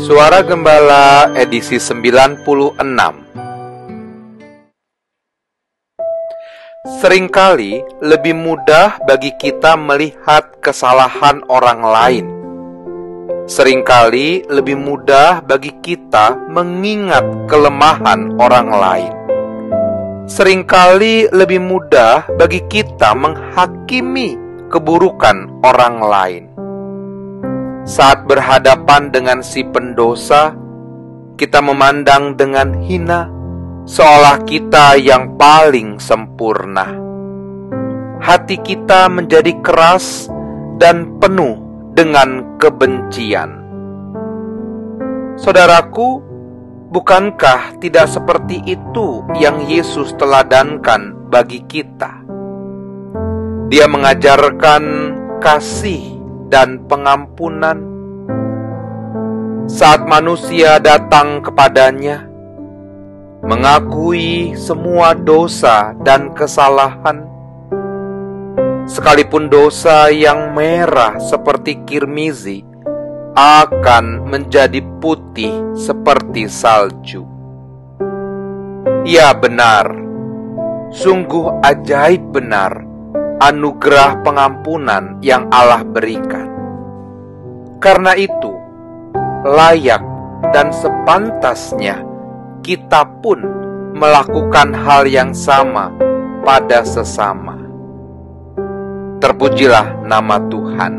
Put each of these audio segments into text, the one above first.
Suara Gembala edisi 96 Seringkali lebih mudah bagi kita melihat kesalahan orang lain. Seringkali lebih mudah bagi kita mengingat kelemahan orang lain. Seringkali lebih mudah bagi kita menghakimi keburukan orang lain saat berhadapan dengan si pendosa, kita memandang dengan hina, seolah kita yang paling sempurna. Hati kita menjadi keras dan penuh dengan kebencian. Saudaraku, bukankah tidak seperti itu yang Yesus teladankan bagi kita? Dia mengajarkan kasih dan pengampunan. Saat manusia datang kepadanya, mengakui semua dosa dan kesalahan, sekalipun dosa yang merah seperti kirmizi akan menjadi putih seperti salju. Ya, benar, sungguh ajaib benar anugerah pengampunan yang Allah berikan. Karena itu, layak dan sepantasnya kita pun melakukan hal yang sama pada sesama. Terpujilah nama Tuhan.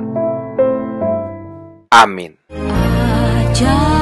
Amin. Ajar.